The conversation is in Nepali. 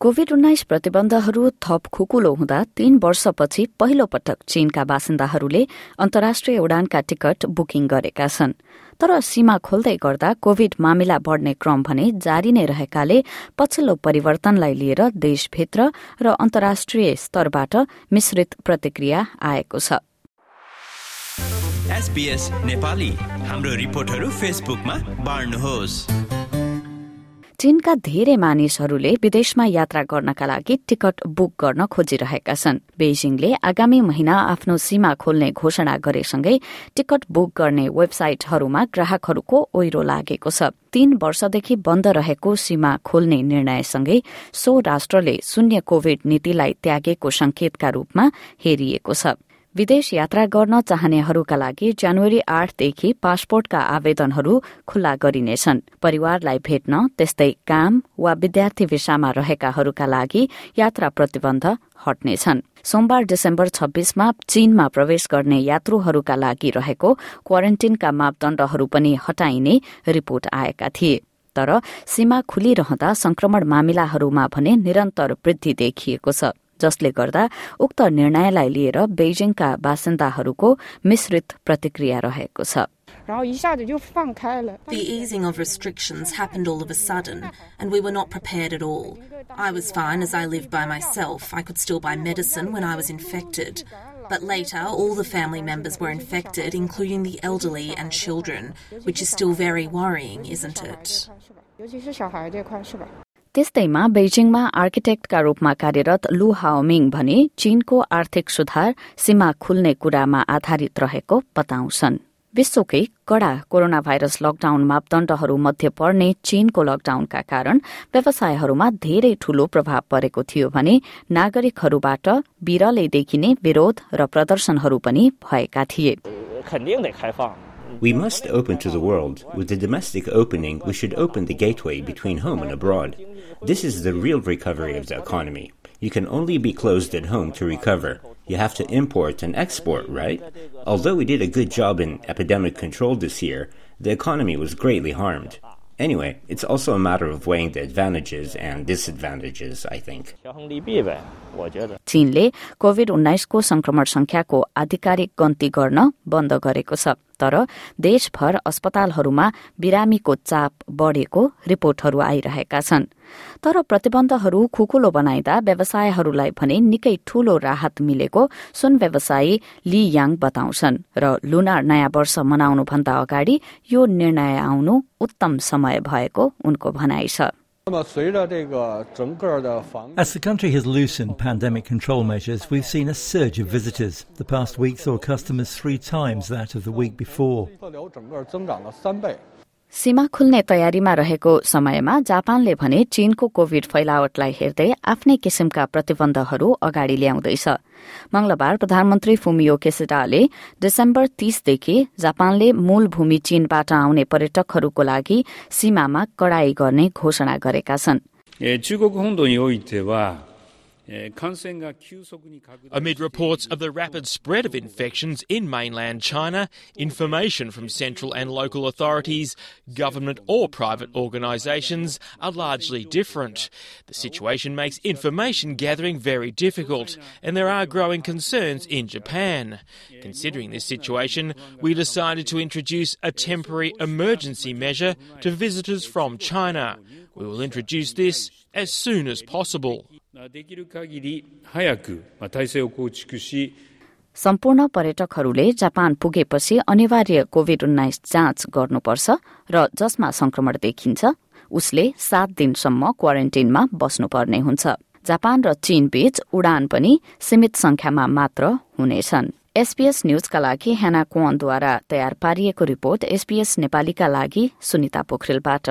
कोविड उन्नाइस प्रतिबन्धहरू थप खुकुलो हुँदा तीन वर्षपछि पहिलो पटक चीनका बासिन्दाहरूले अन्तर्राष्ट्रिय उडानका टिकट बुकिङ गरेका छन्। तर सीमा खोल्दै गर्दा कोविड मामिला बढ़ने क्रम भने जारी नै रहेकाले पछिल्लो परिवर्तनलाई लिएर देशभित्र र अन्तर्राष्ट्रिय स्तरबाट मिश्रित प्रतिक्रिया आएको छ। नेपाली। हाम्रो रिपोर्टहरू फेसबुकमा बाँड्नुहोस्। चीनका धेरै मानिसहरूले विदेशमा यात्रा गर्नका लागि टिकट बुक गर्न खोजिरहेका छन्। बेजिङले आगामी महिना आफ्नो सीमा खोल्ने घोषणा गरेसँगै टिकट बुक गर्ने वेबसाइटहरूमा ग्राहकहरूको ओइरो लागेको छ। तीन वर्षदेखि बन्द रहेको सीमा खोल्ने निर्णयसँगै सो राष्ट्रले शून्य कोविड नीतिलाई त्यागेको संकेतका रूपमा हेरिएको छ। विदेश यात्रा गर्न चाहनेहरूका लागि जनवरी आठदेखि पासपोर्टका आवेदनहरू खुल्ला गरिनेछन्। परिवारलाई भेट्न त्यस्तै काम वा विद्यार्थी भिसामा रहेकाहरूका लागि यात्रा प्रतिबन्ध हट्नेछन्। सोमबार डिसेम्बर छब्बीसमा चीनमा प्रवेश गर्ने यात्रुहरूका लागि रहेको क्वारेन्टिनका मापदण्डहरू पनि हटाइने रिपोर्ट आएका थिए। तर सीमा खुलिरहँदा संक्रमण मामिलाहरूमा भने निरन्तर वृद्धि देखिएको छ। जसले गर्दा उक्त निर्णयलाई लिएर बेजिङका बासिन्दाहरूको मिश्रित प्रतिक्रिया रहेको छ The easing of restrictions happened all of a sudden, and we were not prepared at all. I was fine as I lived by myself. I could still buy medicine when I was infected. But later, all the family members were infected, including the elderly and children, which is still very worrying, isn't it? त्यस्तैमा बेजिङमा आर्किटेक्टका रूपमा कार्यरत लु हाओमिङ भने चीनको आर्थिक सुधार सीमा खुल्ने कुरामा आधारित रहेको बताउँछन्। विश्वकै कड़ा कोरोना भाइरस लकडाउन मापदण्डहरू मध्ये पर्ने चीनको लकडाउनका कारण व्यवसायहरूमा धेरै ठूलो प्रभाव परेको थियो भने नागरिकहरूबाट विरलै देखिने विरोध र प्रदर्शनहरू पनि भएका थिए। We must open to the world. With the domestic opening, we should open the gateway between home and abroad. This is the real recovery of the economy. You can only be closed at home to recover. You have to import and export, right? Although we did a good job in epidemic control this year, the economy was greatly harmed. Anyway, it's also a matter of weighing the advantages and disadvantages, I think. चीनले कोविड उन्नाइसको संक्रमण संख्याको आधिकारिक गन्ती गर्न बन्द गरेको छ तर देशभर अस्पतालहरूमा बिरामीको चाप बढ़ेको रिपोर्टहरू आइरहेका छन् तर प्रतिबन्धहरू खुकुलो बनाइदा व्यवसायहरूलाई भने निकै ठूलो राहत मिलेको सुन व्यवसायी ली याङ बताउँछन् र लुनार नयाँ वर्ष मनाउनुभन्दा अगाडि यो निर्णय आउनु उत्तम समय भएको उनको भनाइ छ As the country has loosened pandemic control measures, we've seen a surge of visitors. The past week saw customers three times that of the week before. सीमा खुल्ने तयारीमा रहेको समयमा जापानले भने चीनको कोविड फैलावटलाई हेर्दै आफ्नै किसिमका प्रतिबन्धहरू अगाडि ल्याउँदैछ। मंगलबार प्रधानमन्त्री फुमियो केसिडाले डिसेम्बर तीसदेखि जापानले मूल भूमि चीनबाट आउने पर्यटकहरूको लागि सीमामा कड़ाई गर्ने घोषणा गरेका छन्। Amid reports of the rapid spread of infections in mainland China, information from central and local authorities, government or private organisations are largely different. The situation makes information gathering very difficult, and there are growing concerns in Japan. Considering this situation, we decided to introduce a temporary emergency measure to visitors from China. We will introduce this as soon as possible. सम्पूर्ण पर्यटकहरूले जापान पुगेपछि अनिवार्य कोविड उन्नाइस जाँच गर्नुपर्छ र जसमा संक्रमण देखिन्छ उसले सात दिनसम्म क्वारेन्टिनमा बस्नुपर्ने हुन्छ। जापान र चीन बीच उडान पनि सीमित संख्यामा मात्र हुनेछन् एसपीएस न्यूजका लागि हेना कुवनद्वारा तयार पारिएको रिपोर्ट एसपीएस नेपालीका लागि सुनिता पोखरेलबाट